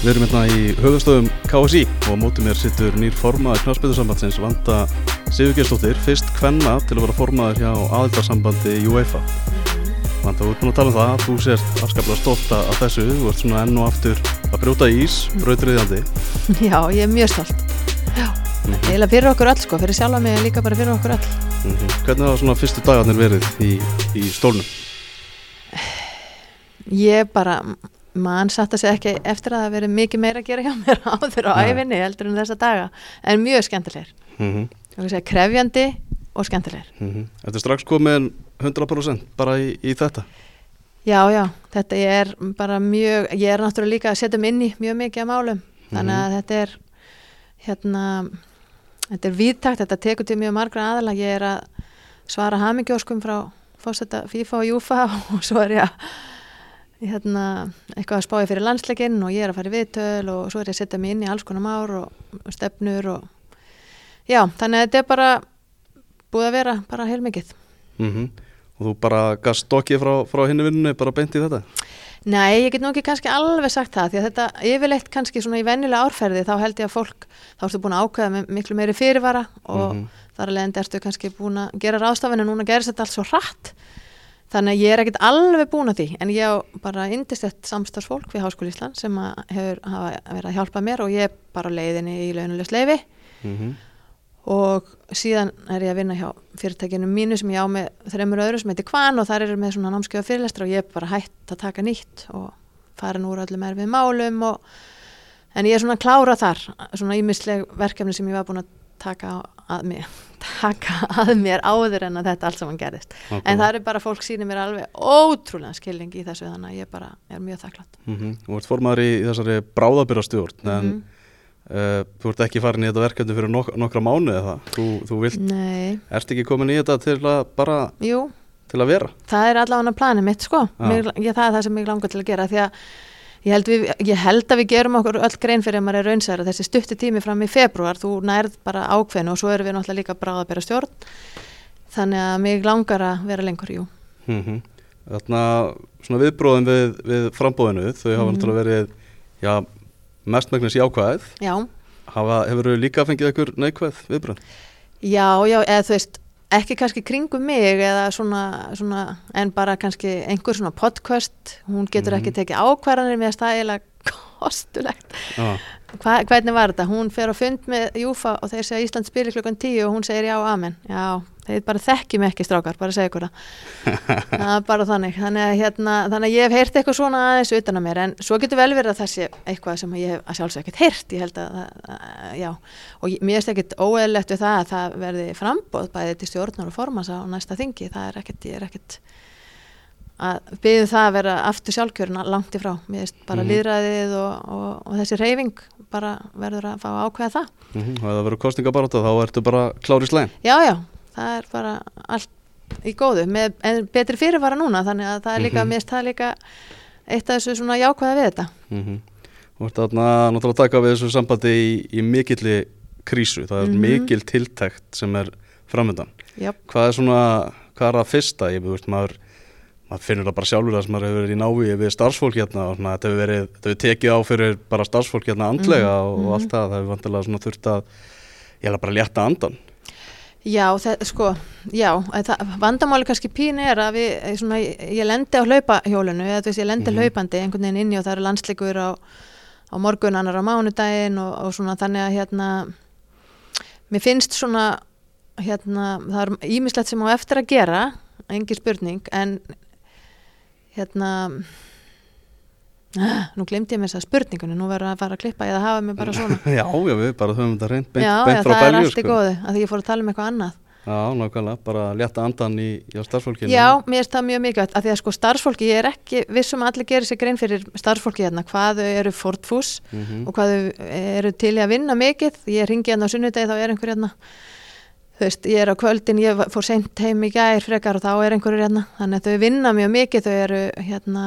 Við erum hérna í höfustöðum KSI og á móti mér sittur nýr formaður knastbyttursambandsins Vanda Sigurgeirsdóttir, fyrst kvenna til að vera formaður hjá aðildarsambandi UEFA. Vanda, þú ert búin að tala um það, þú sést afskaplega stolta af þessu, þú ert svona enn og aftur að brjóta ís, brautriðjandi. Já, ég er mjög stolt. Já, Mm -hmm. eiginlega fyrir okkur öll sko, fyrir sjálfa mig líka bara fyrir okkur öll. Hvernig hafa svona fyrstu dagarnir verið í, í stólnum? Ég bara, mann satt að segja ekki eftir að það verið mikið meira að gera hjá mér áður á Nei. æfinni heldur en þessa daga, en mjög skemmtilegir. Mm -hmm. Ég vil segja krefjandi og skemmtilegir. Þetta er strax komið 100% bara í, í þetta. Já, já, þetta er bara mjög, ég er náttúrulega líka að setja mig inn í mjög mikið af málum, þannig að þetta er, hérna, þetta er víðtakt, þetta tekur til mjög margra aðala, ég er að svara hamingjóskum frá fórseta FIFA og Júfa og svo er ég að, hérna, eitthvað að spáði fyrir landsleikinn og ég er að fara í viðtöl og svo er ég að setja mig inn í alls konar már og, og stefnur og, já, þannig að þetta er bara búið að vera bara heilmikið. Mm Og þú bara gast stokkið frá, frá hinni vinnunni, bara beint í þetta? Nei, ég get nú ekki kannski alveg sagt það því að þetta yfirleitt kannski svona í venjulega árferði þá held ég að fólk, þá ertu búin að ákveða með miklu meiri fyrirvara og Mhm. þar alveg endi ertu kannski búin að gera ráðstafinu núna gerist þetta allt svo hratt þannig að ég er ekkit alveg búin að því en ég á bara indistett samstarfsfólk við Háskóli Ísland sem hefur verið að hjálpa mér og ég er bara leiðinni í launulegs leifi Mm og síðan er ég að vinna hjá fyrirtækinu mínu sem ég á með þreymur öðru sem heitir Kvan og þar eru með svona námskjöfa fyrirlestra og ég er bara hætt að taka nýtt og farin úr öllum erfið málum og, en ég er svona að klára þar svona ímisleg verkefni sem ég var búin að taka að mér taka að mér áður en að þetta allt saman gerðist. En það er bara fólk sýnir mér alveg ótrúlega skilning í þessu þannig að ég bara er mjög þakklátt Mm -hmm. Þú ert formaður í þessari bráðabyrastjórn en Mhm. uh, þú ert ekki farin í þetta verkefni fyrir nok nokkra mánu eða? Þú, þú vilt, Nei, ert ekki komin í þetta til að bara jú, til að vera? Það er allavega planið mitt sko. Mig, ég, það er það sem ég langar til að gera því að ég held, við, ég held að við gerum okkur öll grein fyrir að maður er raunsæður þessi stutti tími fram í februar, þú nærð bara ákveðinu og svo erum við náttúrulega líka bráða að bera stjórn þannig að mig langar að vera lengur, jú. Mm -hmm. Þarna svona viðbróðin við, við frambóðinu þau hafa Mhm. náttúrulega verið já, mestmægnis jákvæð. Já, hafa, hefur þau líka fengið einhver neikvæð viðbröð já, já, eða þú veist ekki kannski kringum mig eða svona, svona en bara kannski einhver svona podcast, hún getur Mhm. ekki tekið ákvarðanir með stæðilega kostulegt ah. Hva, hvernig var þetta? Hún fer á fund með Júfa og þeir segja Ísland spili klukkan tíu og hún segir já, amen. Já, þeir bara þekkjum ekki strákar, bara segja ykkur það. það er bara þannig. Þannig að, hérna, þannig að ég hef heyrt eitthvað svona aðeins utan að mér en svo getur vel verið að sé eitthvað sem ég hef sjálfsög ekkert heyrt. Ég held að, að já, og ég- mér er ekkert óeðlegt við það að það verði frambóð bæði til stjórnar og formans á næsta þingi. Það er ekkert, ég er ekkert að byggðu það að vera aftur sjálfkjörna langt í frá. Mér veist bara Mhm. líðræðið og, og, og þessi reyfing bara verður að fá ákveða það. mm -hmm. og ef það verður kostningabaráta þá ertu bara klár í slæm Já, já, það er bara allt í góðu, með en betri fyrirvara núna, þannig að það er líka, Mhm. mér finnst það líka eitt af þessu svona jákvæða við þetta. mm -hmm. og ertu þarna náttúrulega að taka við þessu sambandi í, í mikilli krísu, það er Mhm. mikil tiltækt sem er framöndan Jöp. hvað er svona, hvað er það fyrsta ég veist maður maður finnur það bara sjálfur það sem maður hefur verið í návi við starfsfólk hérna og svona, þetta hefur verið, þetta hefur tekið á fyrir bara starfsfólk hérna andlega Mhm, og, og mhm. allt það, það hefur vantilega svona þurft að ég hef bara létta andan Já, það, sko, já, vandamáli kannski pínu er að við, eh, svona, ég, lendi á hlaupahjólinu, eða þú veist, ég lendi Mhm. hlaupandi einhvern veginn inni og það eru landsleikur á, á morgun, annar á mánudaginn og, og svona þannig að hérna, mér finnst svona, hérna, það er ímislegt sem á eftir að gera, engin spurning, en hérna, nú glemdi ég mér þess að spurningunni, nú verður að fara að klippa eða hafa mig bara svona. já, já, við bara höfum þetta reynd beint, já, beint já, frá það er belju allt í góðu, að því ég fór að tala um eitthvað annað. já, nákvæmlega, bara létta andan í, í starfsfólkinu. Já, mér finnst það mjög mikilvægt að því að sko starfsfólki, ég er ekki vissum að allir gerir sér grein fyrir starfsfólki hérna, hvað þau eru fortfús mm og hvað þau eru til í að vinna mikið, ég ringi hérna á sunnudegi þá er einhver hérna, þú veist, ég er á kvöldin, ég fór seint heim í gær frekar og þá er einhverjur hérna, þannig að þau vinna mjög mikið, þau eru hérna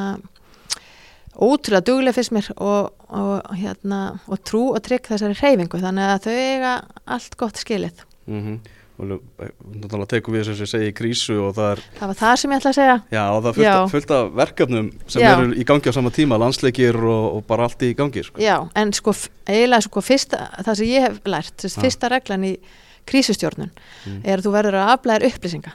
ótrúlega duglega fyrst mér og, og hérna og trú og trygg þessari hreyfingu, þannig að þau eiga allt gott skilið. -hmm. og náttúrulega tekum við þess að segja í krísu og það er það var það sem ég ætla að segja Já, og það er fullt, af- verkefnum sem Já. eru í gangi á sama tíma, landsleikir og, og bara allt í gangi sko. Já, en sko eiginlega sko fyrsta, það sem ég hef lært, þess, fyrsta reglan í krísustjórnun Mm. er að þú verður að aflæðir upplýsinga.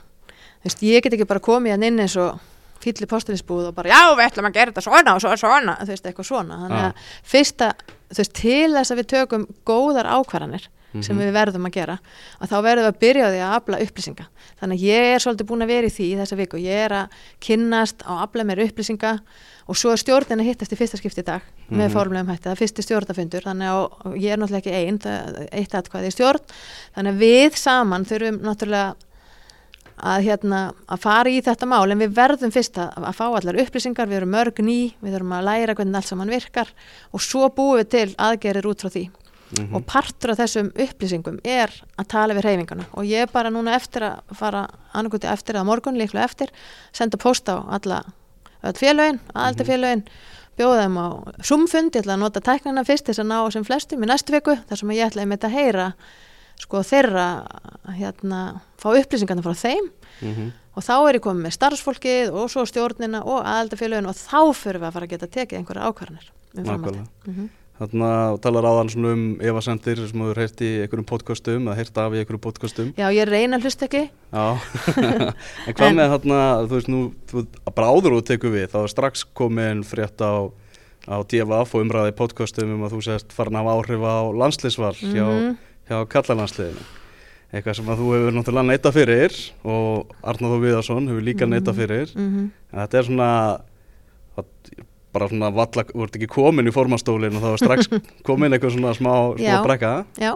Þú veist, ég get ekki bara komið hann inn eins og fýll í postulisbúð og bara já, við ætlum að gera þetta svona og svo svona, þú veist, eitthvað svona. Þannig að fyrsta, þú veist, til þess að við tökum góðar ákvarðanir sem Mhm. við verðum að gera, að þá verðum við að byrja á því að afla upplýsinga. Þannig að ég er svolítið búin að vera í því í þessa viku. Ég er að kynnast á afla mér upplýsinga og svo er stjórnin að hittast í fyrsta skipti í dag með Mhm. formlegum hætti, það er fyrsti stjórnafundur þannig að og ég er náttúrulega ekki einn eitt atkvæði í stjórn þannig að við saman þurfum náttúrulega að, hérna, að fara í þetta mál en við verðum fyrst að, að fá allar upplýsingar, við erum mörg ný við þurfum að læra hvernig allt saman virkar og svo búum við til aðgerir út frá því. Mhm. og partur af þessum upplýsingum er að tala við reyfinguna og ég er bara núna eftir að fara annarkuti eftir að morgun, líklega eftir senda post á alla öll félögin, aðaldafélögin bjóða þeim á sumfund, ég ætla að nota tæknina fyrst þess að ná sem flestum í næstu viku þar sem ég ætla að sko þeirra hérna, fá upplýsingarna frá þeim Mhm. og þá er ég komið með starfsfólkið og svo stjórnina og aðaldafélögin og þá fyrir við að fara að geta tekið einhverja ákvarðanir um framhaldið. Nákvæmlega. Mhm. Þarna talar áðan svona um efasendir sem þú heyrt í einhverjum podcastum eða heyrt af í einhverjum podcastum Já, ég reyna að hlusta ekki Já, en hvað En- með þarna, þú veist nú, þú, bara áður og tekur við, þá er strax komin frétt á, á DFF og umræði podcastum um að þú sést farin af áhrif á landsliðsval hjá, Mhm. hjá kallalandsliðinu. Eitthvað sem að þú hefur náttúrulega neitað fyrir og Þó Viðarsson hefur líka Mhm. neitað fyrir. Mhm. En þetta er svona, það- bara svona valla, þú ert ekki komin í formastólinn og þá er strax komin eitthvað svona smá, smá brekka. Já,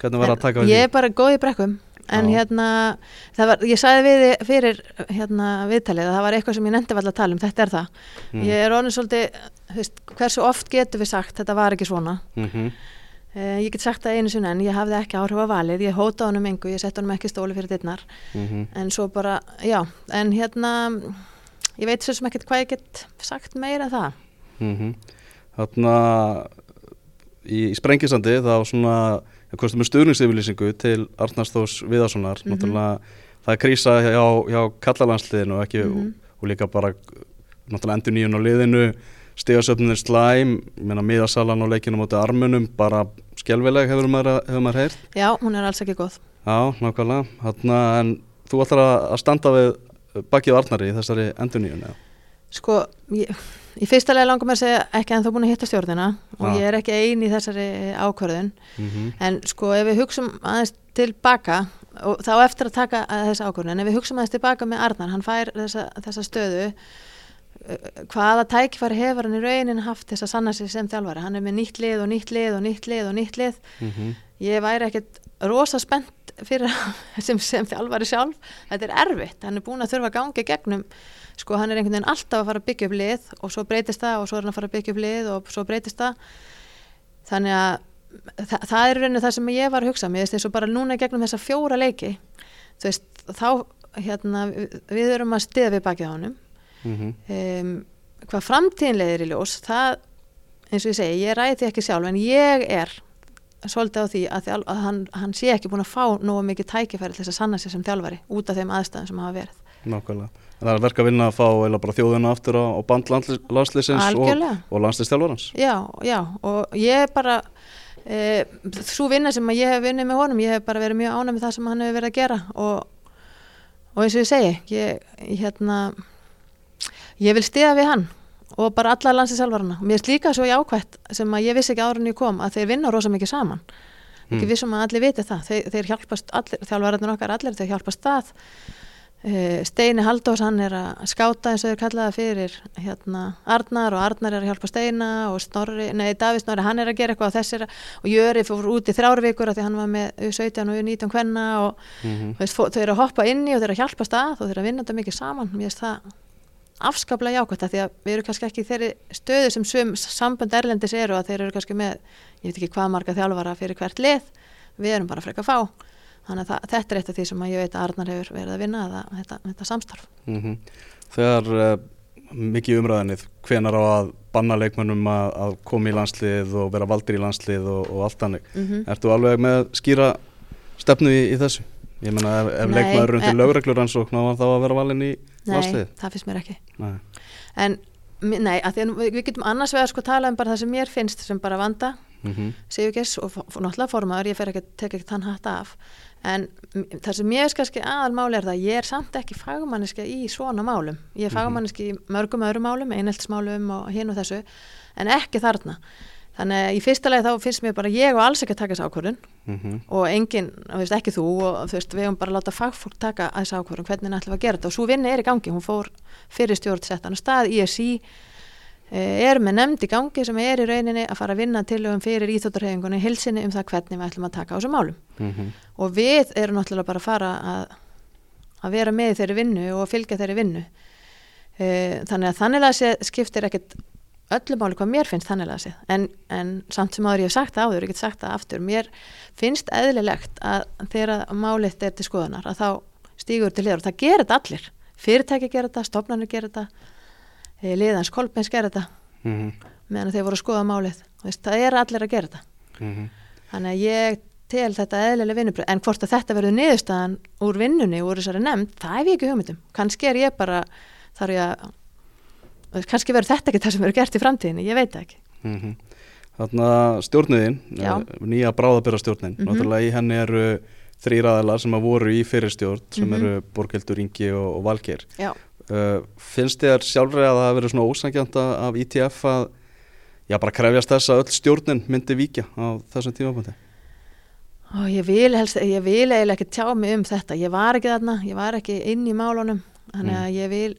Hvernig var að taka við ég því? er bara góð í brekkum en Já. hérna, það var, ég sagði við fyrir hérna viðtalið að það var eitthvað sem ég nefndi valla að tala um, þetta er það Mm. ég er orðin svolítið, þú veist, hversu oft getur við sagt þetta var ekki svona Mhm. Eh, ég get sagt það einu sinni en ég hafði ekki áhrif á valið, ég hóta honum engu ég sett honum ekki stóli fyrir dittnar Mhm. en svo bara, já, en hérna ég veit svo sem ekkert hvað ég get sagt meira það Mm Þarna í, í Sprengisandi þá svona það kostum með stuðningsyfirlýsingu til Arnars Þós Viðarssonar Mhm. náttúrulega það er krísa hjá, hjá kallalandsliðinu og ekki Mhm. og, og líka bara náttúrulega endur nýjun á liðinu stegasöfnir slæm miðasalan og leikinu móti armunum bara skelvileg hefur maður, hefur maður heyrt? Já, hún er alls ekki góð. Já, nákvæmlega. Þarna, en þú ætlar að, standa við bakið á Arnari í þessari endur nýjun Sko, ég, í fyrsta lega langar mér að segja ekki en þá búin að hitta stjórnina og Já. ég er ekki ein í þessari ákvörðun. Mm -hmm. en sko ef við hugsum aðeins tilbaka og þá eftir að taka að þessa ákvörðun en ef við hugsum aðeins tilbaka með Arnar hann fær þessa, þessa stöðu hvaða tækifæri hefur hann í raunin haft þess að sanna sig sem þjálfari? Hann er með nýtt lið og nýtt lið og nýtt lið og nýtt lið. Mhm. ég væri ekkert rosa spennt fyrir sem, sem þjálfari sjálf. Þetta er erfitt, hann er búin að þurfa að ganga í gegnum sko hann er einhvern veginn alltaf að fara að byggja upp lið og svo breytist það og svo er hann að fara að byggja upp lið og svo breytist það. Þannig að þa það er rauninu það sem ég var að hugsa. Mér eins og bara núna gegnum þessa fjóra leiki þú veist þá hérna við, við erum að stiða við bakið á honum Mhm. um, hvað framtíðin leiðir í ljós það, eins og ég segi, ég ræði því ekki sjálf en ég er svolítið á því að, þjálf, að hann, hann sé ekki búin að fá nógu mikið tækifæri til þess að sanna sig sem þjálfari út af þeim aðstæðum sem hafa verið Nákvæmlega. En Það er verk að vinna að fá eða bara þjóðuna aftur á, á band landsliðsins og, og landsliðstjálfarans. já, já, og ég er bara e, svo vinna sem að ég hef vinnið með honum, ég hef bara verið mjög ánæg með það sem hann hefur verið að gera og, og eins og ég segi ég, hérna ég vil stiða við hann og bara alla landsinsjálfarana mér er líka svo jákvætt sem að ég vissi ekki ég kom að þeir vinna rosa mikið saman. Ekki Mm. vissum að allir viti það. Þeir, þeir hjálpast allir, þjálfararnir okkar allir þeir hjálpast það. Uh, Steini Haldós hann er að skáta eins og þeir kallaða fyrir hérna Arnar og Arnar er að hjálpa Steina og Snorri, nei Davíð Snorri hann er að gera eitthvað og þessir og Jöri fór út í þrjár vikur af því hann var með U17 og U19 kvenna og veist, fó- þau eru að hoppa inni og þau eru að hjálpast að og þau eru að vinna þetta mikið saman. Mér finnst það afskaplega jákvæmt því að við erum kannski ekki í þeirri stöðu sem sum sambönd erlendis eru að þeir eru kannski með, ég veit ekki hvað marga þjálfara fyrir hvert lið, við erum bara frekar fá þannig að það, þetta er eitt af því sem að ég veit að Arnar hefur verið að vinna það, þetta, þetta samstarf Mhm. Þegar uh, mikið umræðinni, hvenar á að banna leikmönnum að, að koma í landslið og vera valdir í landslið og, og allt þannig. mm Ertu alveg með skýra stefnu í, í þessu? Ég meina ef, ef Nei, leikmaður undir eh. lögreglur ansókn á hann þá að vera valinn í Nei, landsliðið? það finnst mér ekki Nei. en nei, að við, getum annars vegar sko tala um bara það sem mér finnst sem bara vanda Mm Sigurgess og náttúrulega formaður, ég fer ekki að teka ekki þann hatt af en það sem mér er kannski aðalmáli er það að ég er samt ekki fagmanniska í svona málum ég er Mhm. fagmanniski í mörgum öðrum málum eineltsmálum og hinn og þessu en ekki þarna þannig að í fyrsta lagi þá finnst mér bara ég og alls ekki að taka þessu ákvörðun. -hmm. og enginn, þú veist, ekki þú og þú veist, við höfum bara að láta fagfólk taka þessu ákvörðun hvernig ætlum við að gera þetta. Og svo vinna er í gangi hún fór fyrir stjórnsettan og stað. ISI eh, er með nefnd í gangi sem er í rauninni að fara að vinna tilögum fyrir íþjóttarhefingunni hilsinni um það hvernig við ætlum að taka á þessu málum. Mm og við erum náttúrulega bara að fara að, að vera með þeirri vinnu og fylgja þeirri vinnu. E, þannig að þannig að skiptir ekkit öllu máli hvað mér finnst þannig að sé en, en samt sem áður ég hef sagt það áður, ég get sagt það aftur mér finnst eðlilegt að þegar málið er til skoðunar að þá stígur til liður og það gerir þetta allir. Fyrirtæki gerir þetta, stofnarnir gerir þetta e, liðans kolpins gerir þetta -hmm. meðan þeir voru að skoða málið. Veist, það er allir að gera þetta. Mm Þannig að ég tel þetta eðlilega vinnubröð, en hvort að þetta verður niðurstaðan úr vinnunni, úr þessari nefnd, það hef ég ekki hugmyndum. Kannski er ég bara, þarf ég að, kannski verður þetta ekki það sem verður gert í framtíðinni, ég veit ekki. -hmm. Þarna stjórniðin, Já. eh, nýja bráðabera stjórnin, Mhm. náttúrulega í henni eru þrýr aðalar sem að voru í fyrirstjórn sem Mhm. eru Borgildur Ingi og, og Valgeir. Já. Uh, finnst þér sjálfrið að það verið svona ósangjant af ITF að já, bara krefjast þess að öll stjórnin myndi víkja á þessum tímapunkti? Og ég vil helst, ég vil eiginlega ekki tjá mig um þetta, ég var ekki þarna, ég var ekki inn í málunum, þannig að ég vil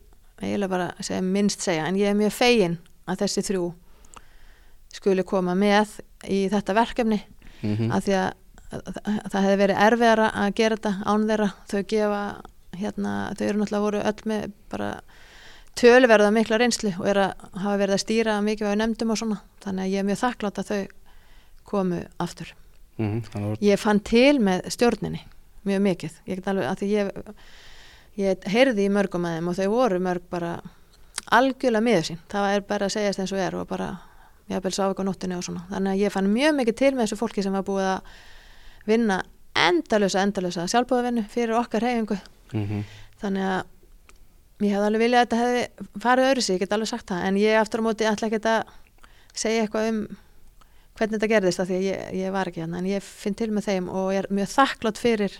eiginlega bara segja, minnst segja, en ég er mjög fegin að þessi þrjú skuli koma með í þetta verkefni Mm af því að, að, að það hefði verið erfiðara að gera þetta án þeirra þau gefa hérna, þau eru náttúrulega voru öll með bara töluverða mikla reynslu og er að hafa verið að stýra mikið á nefndum og svona þannig að ég er mjög þakklátt að þau komu aftur. -hmm. Þannig að Ég fann til með stjórninni mjög mikið, ég get alveg að því ég ég heyrði í mörgum að þeim og þau voru mörg bara algjörlega miður sín, það er bara að segjast eins og er og bara jafnvel sá ekki á nóttinu og svona, þannig að ég fann mjög mikið til með þessu fólki sem var búið að vinna endalösa, endalösa sjálfbúðavinnu fyrir okkar hefingu mm þannig að ég hefði alveg viljað að þetta hefði farið öðru sig, ég get alveg sagt það. En ég aftur á móti ætla ekki að segja eitthvað um hvernig þetta gerðist af því að ég, ég var ekki hann en ég finn til með þeim og er mjög þakklátt fyrir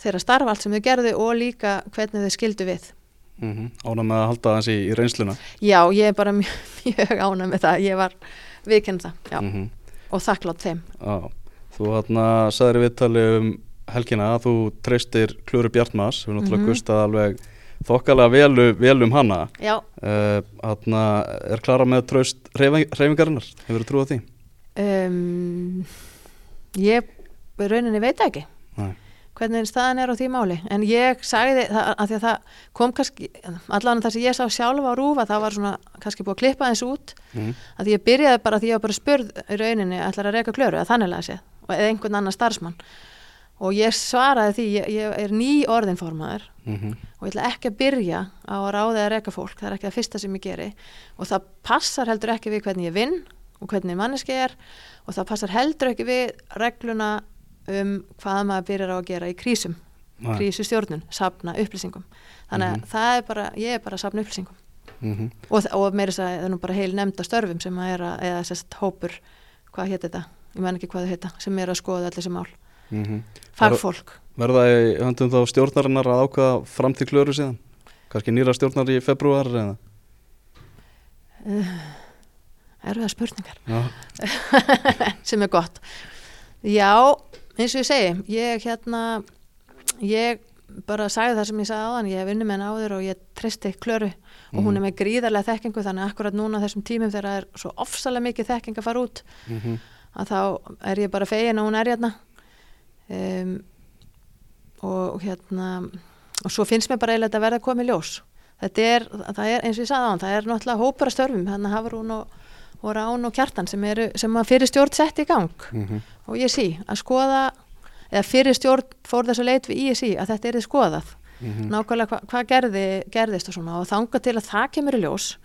þeirra starfa allt sem þau gerðu og líka hvernig þau skildu við. -hmm. Ána með að halda þessi í, í reynsluna? Já, ég er bara mjög, mjög ánað með það. Ég var viðkynna það mm og þakklátt þeim. Já, þú hérna sagðir í viðtali um helgina að þú treystir Klöru Bjartmas, við náttúrulega mm gustað alveg þokkalega vel, vel um hana. Já, uh, hérna, er Klara með traust reyfingarinnar, hefur þú trúið því? um, ég rauninni veit ekki. Nei. Hvernig staðan er á því máli. En ég sagði það að því að það kom kannski allan það sem ég sá sjálf á rúfa það var svona kannski búið að klippa eins út Mm að ég byrjaði bara því ég var bara spurð í rauninni ætlar að reyka klöru að þanniglega sé og eða einhvern annan starfsmann. Og ég svaraði því ég, ég er ný orðinformaður -hmm. og ég ætla ekki að byrja á að ráða að reyka fólk, það er ekki það fyrsta sem ég geri. Og það passar heldur ekki við hvernig ég vinn og hvernig manneski er og það passar heldur ekki við regluna um hvað maður byrjar á að gera í krísum Nei. krísustjórnun, safna upplýsingum þannig að Mhm. það er bara, ég er bara að safna upplýsingum Mm og, og meira þess að það er nú bara heil nefnda störfum sem að er að, eða sérst hópur hvað hétt þetta, ég menn ekki hvað þau heita sem er að skoða allir þessi mál, -hmm. fagfólk Verða í höndum þá stjórnarinnar að ákvaða fram til Klöru síðan? Kannski nýra stjórnar í februar eða? erfiða spurningar sem er gott já, eins og ég segi ég hérna ég bara sagði það sem ég sagði áðan ég hef unni með henni áður og ég tristi klöru og hún er með gríðarlega þekkingu þannig að akkurat núna þessum tímum þegar það er svo ofsalega mikið þekking að fara út mm að þá er ég bara fegin að hún er hérna. Um, og hérna og svo finnst mér bara eiginlega verða að koma í ljós. Þetta er, það er eins og ég sagði á hann það er náttúrulega hópur að störfum þannig að Hafrún og, og Rán og Kjartan sem, eru, sem að fyrir stjórn sett í gang. -hmm. og ég sí að skoða eða fyrir stjórn fór þessu leit við ISI að þetta er skoðað. Mhm. nákvæmlega hvað hva gerði, gerðist og svona. Og þanga til að það kemur í ljós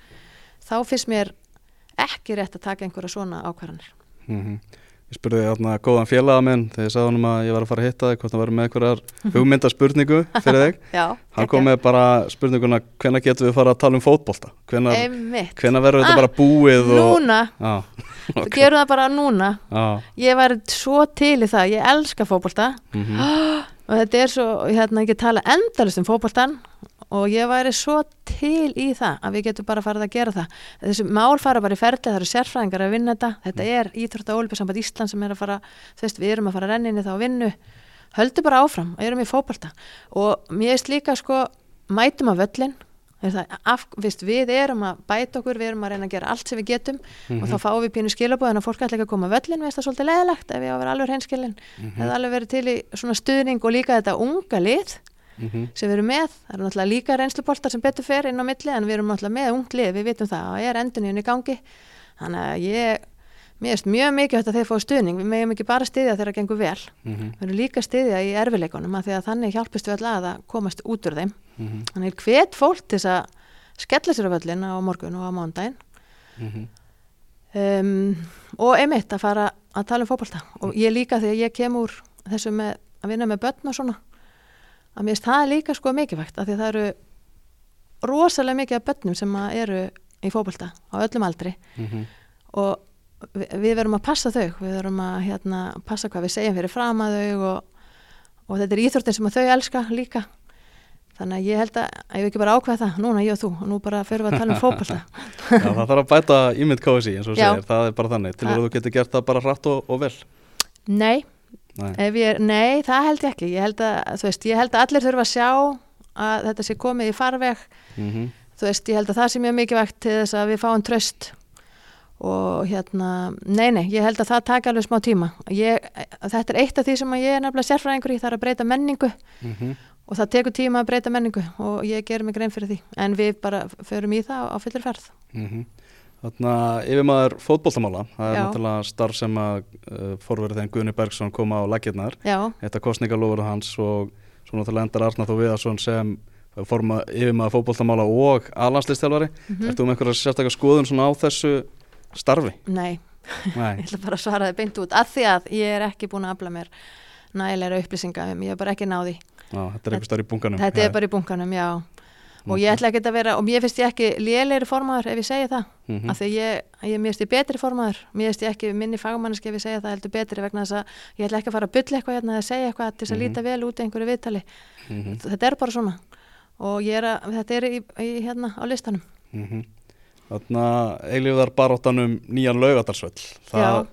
þá finnst mér ekki rétt að taka einhverja svona ákvarðanir. Mm Ég Ég spurði þarna góðan félaga minn þegar ég sagði honum að ég var að fara að hitta þig hvort hann var með einhverjar hugmyndaspurningu fyrir þig. Já, Hann kom með bara spurninguna hvenær getum við fara að tala um fótbolta? Einmitt. hvenær verður þetta Ah, bara búið og... Núna, Já, okay. gerum það bara núna. Já, Ég var svo til í það, ég elska fótbolta. Mhm, og þetta er svo, hérna, ég get tala endalist um fótboltan og ég væri svo til í það að við getum bara farið að gera það. Þessi mál fara bara í ferli, það eru sérfræðingar að vinna þetta. Þetta er Íþrótta Ólbjörnsamband Ísland sem er að fara þú veist, við erum að fara að renna inn í það og vinnu. Höldu bara áfram, erum í fótbolta. Og mér veist líka sko mætum að völlin af, veist, við erum að bæta okkur við erum að reyna að gera allt sem við getum. Og þá fáum við pínu skilabóðin að fólk ætla ekki að koma að völlin, veist það svolítið leðilegt ég lið mhm, sem við erum með, það eru náttúrulega líka reynsluboltar sem betur fer inn á milli en við erum náttúrulega með ungt lið, við vitum það. Og er endurinn í gangi. Þannig að ég mér erst mjög mikið þetta þeir fá stuðning. Við meðum ekki bara styðja þegar það gengur vel. Mhm, við erum líka styðja í erfileikunum að því að þannig hjálpist við alltaf að komast út úr þeim. Mhm, þannig er hvet fólk til að skella sér á völlin á morgun og á mándaginn mhm, um, og einmitt að fara að tala um fótbolta. Og ég líka þegar ég kem úr þessu með að vinna með börn og svona að mér finnst það líka sko mikilvægt af því að það eru rosalega mikið af börnum sem eru í fótbolta á öllum aldri. Mhm, og við, verum að passa þau við verum að hérna, passa hvað við segjum fyrir fram að þau og, og þetta er íþróttin sem þau elska líka. Þannig að ég held að, ég hef ekki bara ákveða það núna ég og þú, og nú bara fyrir við að tala um fótbolta. Já, það þarf að bæta ímynd KSI eins og þú Já. segir, það er bara þannig. Til að þú getur gert það bara hratt og, og vel? Nei, ég er, nei, það held ég ekki. Ég held að, veist, ég held að allir þurfa að sjá að þetta sé komið í farveg. mhm, Þú veist, ég held að það sé mjög mikilvægt til þess að við fáum tröst og hérna, nei, nei, ég held að það taka alveg smá tíma. Ég, þetta er eitt af því sem ég er nefnilega sérfræðingur í, það er að breyta menningu mhm, og það tekur tíma að breyta menningu og ég ger mig grein fyrir því. En við bara förum í það á fullir ferð. Þannig að yfirmaður fótboltamála, það er Já. náttúrulega starf sem að uh, forverið þegar Guðni Bergson kom á lakirnar, þetta kostningalofur hans og svo náttúrulega endar Arnar Þó Viðarsson sem forma yfirmaður fótboltamála og alanslistjálfari. Mhm. Ertu um einhverja sérstaklega skoðun svona á þessu starfi? nei, Nei. ég ætla bara að svara þið beint út að því að ég er ekki búin að afla mér nægilega upplýsinga um, ég er bara ekki náði. Já, þetta er einhver starf í bunkanum. Þetta er bara í bunkanum, já. Og ég ætla ekki að vera, og mér finnst ég ekki lélegri formaður ef ég segi það, mm af því ég, ég mér finnst ég betri formaður, mér finnst ég ekki minni fagmanniski ef ég segja það heldur betri vegna þess að ég ætla ekki að fara að bylla eitthvað hérna eða segja eitthvað til þess að Mhm. líta vel út í einhverju viðtali. -hmm. Þetta er bara svona og ég er að, þetta er í, í, hérna á listanum. Mm -hmm. Þannig að eilífðar baróttanum nýjan laugadarsvöll. Það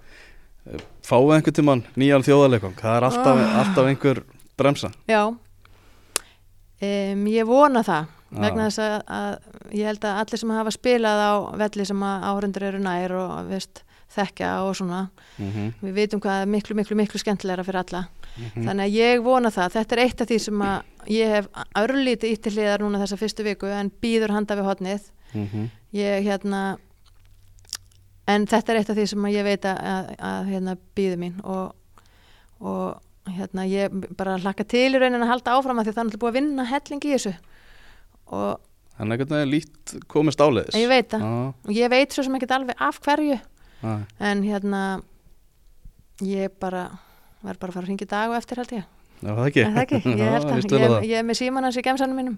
fáum við einhvern tíman nýjan þjóðarleikum. Það er alltaf, Ah. alltaf einhver bremsa. Já, um, vegna þess að, að ég held að allir sem hafa spilað á velli sem að áhundur eru nær og veist, þekkja og svona Mm -hmm. við vitum hvað er miklu, miklu, miklu skemmtilegra fyrir alla Mhm. þannig að ég vona það, þetta er eitt af því sem að ég hef örlítið ítti hliðar núna þessa fyrstu viku en býður handa við hotnið Mhm. ég hérna en þetta er eitt af því sem ég veit að, að, að hérna býður mín og, og hérna ég bara hlakka til í raunin að halda áfram að því það er náttúrulega búið að vinna helling í þessu Þannig að einhvern veginn lít komist áleiðis. ég veit það. Já, og ég veit svo sem ekki alveg af hverju. Já. en hérna ég bara verð bara að fara að ringa í dag og eftir held ég. Já, það ekki. Er það ekki, ég held Já, að ég, það. ég er með síman hans í gemsanum mínum.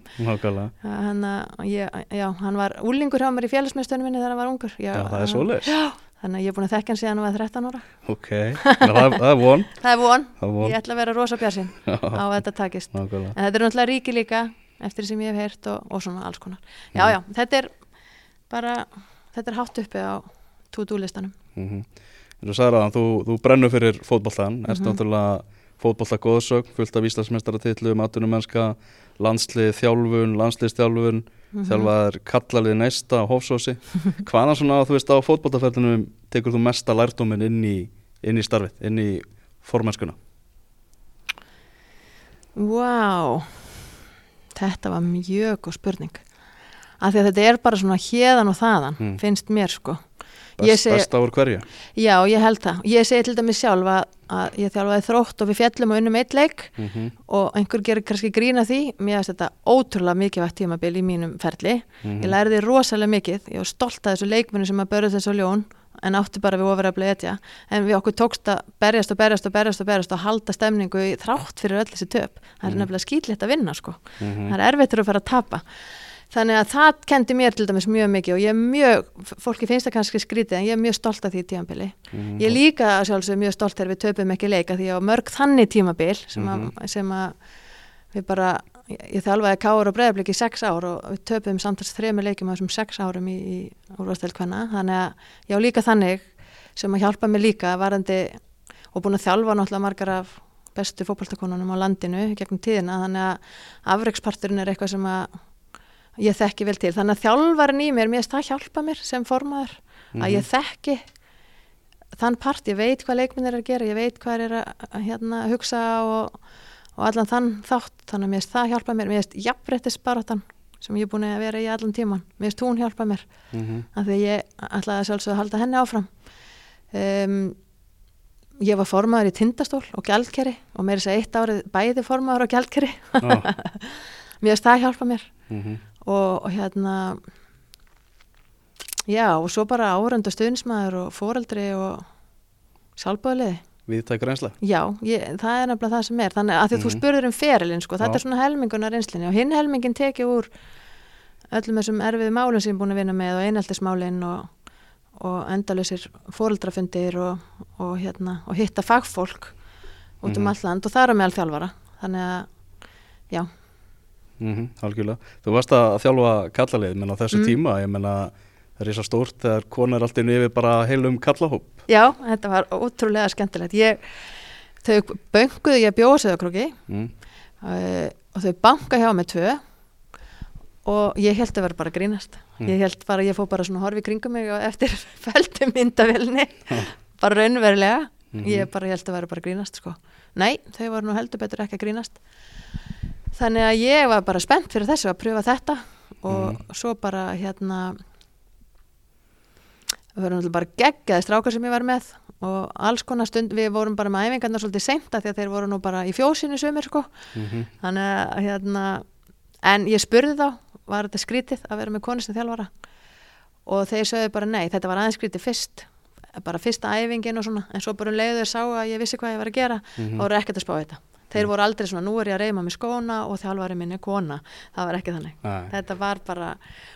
Hann, að- ég, já, hann var úlingur hjá mér í félagsmiðstöðunum minni þegar hann var ungur. Já, það er svoleiðis. já, þannig að ég er búin að þekka hann síðan hann var 13 ára. Ok, það, er- það er von. það er von, Það er ég ætla að vera rosa björnsinn Já, á að þetta takist. Nákvæmlega. en þetta er náttúrulega ríki líka eftir sem ég hef heyrt og, og svona alls konar já, Mhm. já, þetta er bara þetta er hátt uppi á to-do listanum Mm -hmm. Þú sagði að þú, þú brennur fyrir fótboltan, erst Mhm. náttúrulega fótbolta góðsögn, fullt af Íslandsmeistaratitlum, atvinnumennska, landslið, þjálfun, landsliðstjálfun, Mhm. þjálfaðir kallalið næsta á Hófsósi. Hvaðan svona, þú veist, á fótboltaferðinum tekur þú mesta lærdóminn inn í, inn í starfið, inn í formennskuna? Vá, þetta var mjög góð spurning. Af því að þetta er bara svona hérðan og þaðan, Mm. finnst mér sko. Best, Besta úr hverju? Já, ég held það. Ég segi til dæmis sjálf að, að ég þjálfaði þrótt og við fjallum og unnum eitt leik Mm -hmm. og einhver gerir kannski grína því. Mér finnst þetta ótrúlega mikilvægt tímabil í mínum ferli. Mhm. Ég læriði rosalega mikið. Ég var stolt að þessu leikmennu sem að börðu þessu ljón en áttu bara við ofur að bleitja en við okkur tókst að berjast og berjast og berjast og berjast og halda stemningu í þrátt fyrir öll þessi töp það er Mhm. nefnilega skýtlitt að vinna sko Mhm. það er erfitt að fara að tapa þannig að það kendi mér til dæmis mjög mikið og ég er mjög, fólki finnst það kannski skrítið en ég er mjög stolt af því tímabili Mhm. ég er líka sjálfsög mjög stolt þegar við töpum ekki leika því að mörg þannig tímabil sem, Mhm. að, sem að við bara ég, þjálfaði káur og breyðarblik í sex ár og við töpum samtals þrejum leikjum á þessum sex árum í, í úrvastelkvenna þannig að ég á líka þannig sem að hjálpa mér líka varandi og búin að þjálfa náttúrulega margar af bestu fótballtakonunum á landinu gegnum tíðina. Þannig að afreiksparturinn er eitthvað sem að ég þekki vel til. Þannig að þjálfarin í mér, mér finnst það hjálpa mér sem formaður að ég þekki þann part, ég veit hvað leikminn er að gera, ég veit hvað er að hérna, hugsa og, og allan þann þátt, þannig að mér finnst það hjálpa mér. Mér finnst jafnbrettisbaróttan sem ég er búin að vera í allan tíman, mér finnst hún hjálpa mér. Mhm. af því ég ætlaði að sjálfsögða að halda henni áfram. Um, ég var formaður í tindastól og gjaldkeri og mér er þess að eitt árið bæði formaður og gjaldkeri. Já. mér finnst það hjálpa mér. Mhm. og, og hérna já og svo bara árönda stuðnismæður og foreldri og sjálfböðliði Viðtæk reynsla já, ég, það er nefnilega það sem er þannig að því þú Mhm. spurður um ferilinn sko, þetta Já. er svona helmingunar reynslinni og hinn helmingin tekið úr öllum þessum erfiðu málum sem ég er búin að vinna með og eineltismálin og, og endalusir foreldrafundir og, og, hérna, og hitta fagfólk út um Mhm. allt land og það er á meðal þjálfara þannig að, já mm Algjörlega Þú varst að þjálfa kallalið menn á þessu Mm. tíma ég menna það er svo stórt þegar konar allt inn yfir bara heilum kallahóp Já, þetta var ótrúlega skemmtilegt. Ég, þau bönguðu ég bjóða söðakróki mm. uh, og þau banka hjá mig tvö og ég held að vera bara að grínast. Mm. Ég held bara, ég fór bara svona í kringum mig og eftir fæltum myndavelni, bara raunverulega. Mhm. Ég bara held að vera bara að grínast, sko. Nei, þau voru nú heldur betur ekki að grínast. Þannig að ég var bara spennt fyrir þessu að pröfa þetta og svo bara hérna það voru náttúrulega bara geggjaði strákar sem ég var með og alls konar stund, við vorum bara með æfingarnar svolítið seinta því að þeir voru nú bara í fjósinu sumir sko, Mm þannig að hérna, en ég spurði þá var þetta skrítið að vera með konu sem þjálfara? Og þeir sögðu bara nei, þetta var aðeins skrítið fyrst bara fyrsta æfingin og svona en svo bara um leiðu þeir sá að ég vissi hvað ég var að gera Mhm. og voru ekkert að spá þetta þeir voru aldrei svona, nú er ég að reyma með skóna og þjálfari minn er kona, það var ekki þannig Nei. þetta var bara,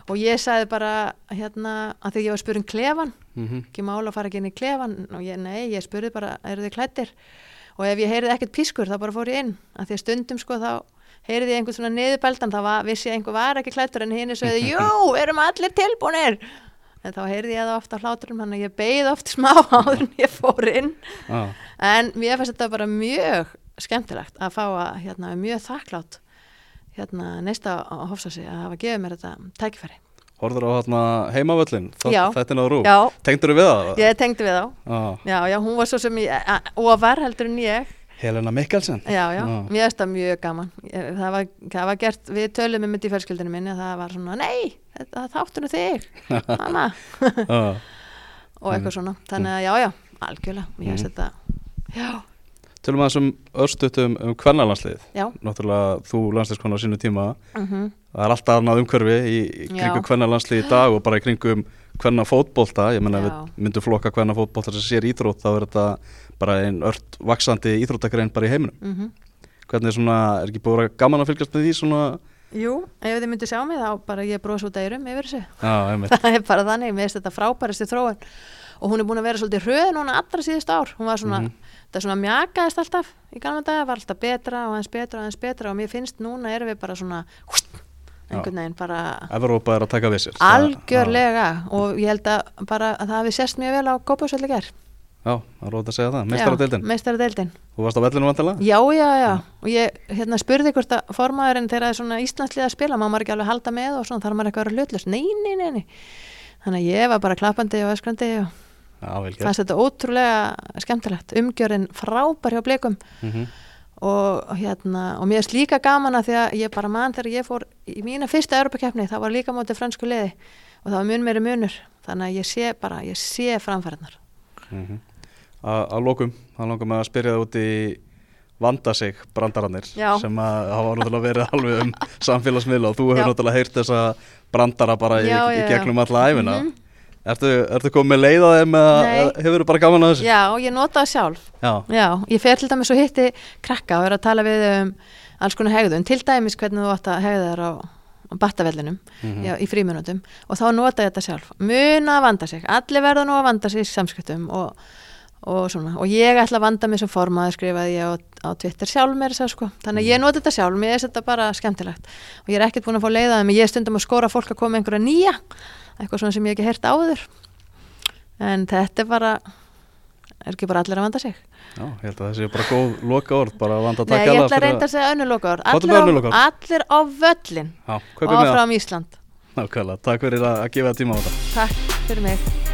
og ég sagði bara hérna, að því ég var um klefan Mhm. ekki mála að fara ekki inn í klefan og ég, nei, ég spurði bara, eru þið klættir og ef ég heyrði ekkert pískur þá bara fór ég inn, að því að stundum sko þá heyrði ég einhvern svona niðurbældan þá var, vissi ég einhver var ekki klættur en hinn sögði, jú, erum allir tilbúnir en þá heyrði ég það ofta hláturum þannig að ég beigð oft smá áður en ég fór inn ah. en mér finnst þetta bara mjög skemmtilegt að fá að, hérna, mjög þakklátt hérna, neista á Hofsasi að hafa gefið mér þetta tækifæri. Horður á hérna heimavöllin. Þetta er náður Já, Tengdur við það? ég tengdi við þá. Ah. Já, já, hún var svo sem ég, ofar heldur en ég. Helena Mikkelsen. Já, já, Já. mér finnst það mjög gaman. Það var, það var gert, við tölum um þetta í fjölskyldinu minni það var svona, nei, þáttur nú þig. Mamma, ah. og eitthvað svona. Þannig að já, já, algjörlega. Mér finnst Mhm. þetta, já, Tölum að þessum örstutum um kvennalansliðið já. Náttúrulega þú landsliðskona á sínu tíma. Mm Það er alltaf annað umhverfi í, í kringum Já. kvennalandslið í dag og bara í kringum kvenna fótbolta Ég menna við myndum flokka kvenna fótbolta sem sér íþrótt þá er þetta bara einn ört vaksandi íþróttagrein bara í heiminum. -hmm. Hvernig er svona, er ekki búið að gaman að fylgjast með því svona? Jú, ef þið myndu sjá mig þá bara ég bros út eirum yfir þessu. Já, einmitt. Það er bara þannig, mér finnst þetta frábæristu þróun og hún er búin að vera svolítið hröð núna allra síðust ár, hún var svona Mhm. það svona mjakaðist alltaf í gamla daga var alltaf betra og aðeins betra og aðeins betra. Og mér finnst núna erum við bara svona húst, einhvern veginn bara Evrópa er að taka Það- algjörlega. Og ég held að bara að það hafi sérst mjög vel á Gópausvelli ger Já, það er rót að segja það, meistaradeildin. meistaradeildin. Þú varst á vellinu vantilega? Já, já, já, og ég hérna, spurði hvort að formaðurinn þegar það er svona Íslandslið að spila, má maður ekki alveg halda með og svona þarf maður eitthvað að vera hlutlust, nei, nei, nei, nei. Þannig að ég var bara klappandi og öskrandi og fannst þetta ótrúlega skemmtilegt, umgjörinn frábær hjá blikum. Mm og hérna, og mér er líka gaman að því að ég bara man þegar ég fór í mína fyrsta Europakefni, það var líka mótið fransku liði. Og það var mun meiri munur. Þannig að ég sé bara, ég sé framfæriðnar -hmm. Að lokum, þá langar maður að spyrja það út í vanda sig brandararnir Já. sem að hafa náttúrulega verið alveg um samfélagsmiðla og þú hefur náttúrulega heyrt þessa brandara bara í, Já, í já. gegnum alla æfina Mhm. Ertu, ertu komið með leið á þeim eða hefur bara gaman að þessu? Já, ég nota það sjálf. Já, Já, ég fer til dæmis og hitti krakka og er að tala við um alls konar hegðun, til dæmis hvernig þú átt að hegða þér á, á battavellinum Mhm. já, í fríminútum og þá nota ég þetta sjálf. Muna að vanda sig, allir verða nú að vanda sig í samskiptum og, og svona. Og ég ætla að vanda mig sem formaður skrifaði ég á, á Twitter sjálf mér þess að sko. Þannig að ég nota þetta sjálf, mér er þetta bara skemmtilegt. Og ég er ekkert búin að fá leiðaði ég eitthvað svona sem ég ekki heyrt áður. En þetta er bara er ekki bara allir að vanda sig? Já, ég held að það sé bara góð loka orð, bara að vanda að Nei, taka ég alla ætla að reynda að segja önnu Hvað er allir, á- allir á völlin Já, og áfram Ísland. Nákvæmlega, takk fyrir að, gefa tíma á þetta. Takk fyrir mig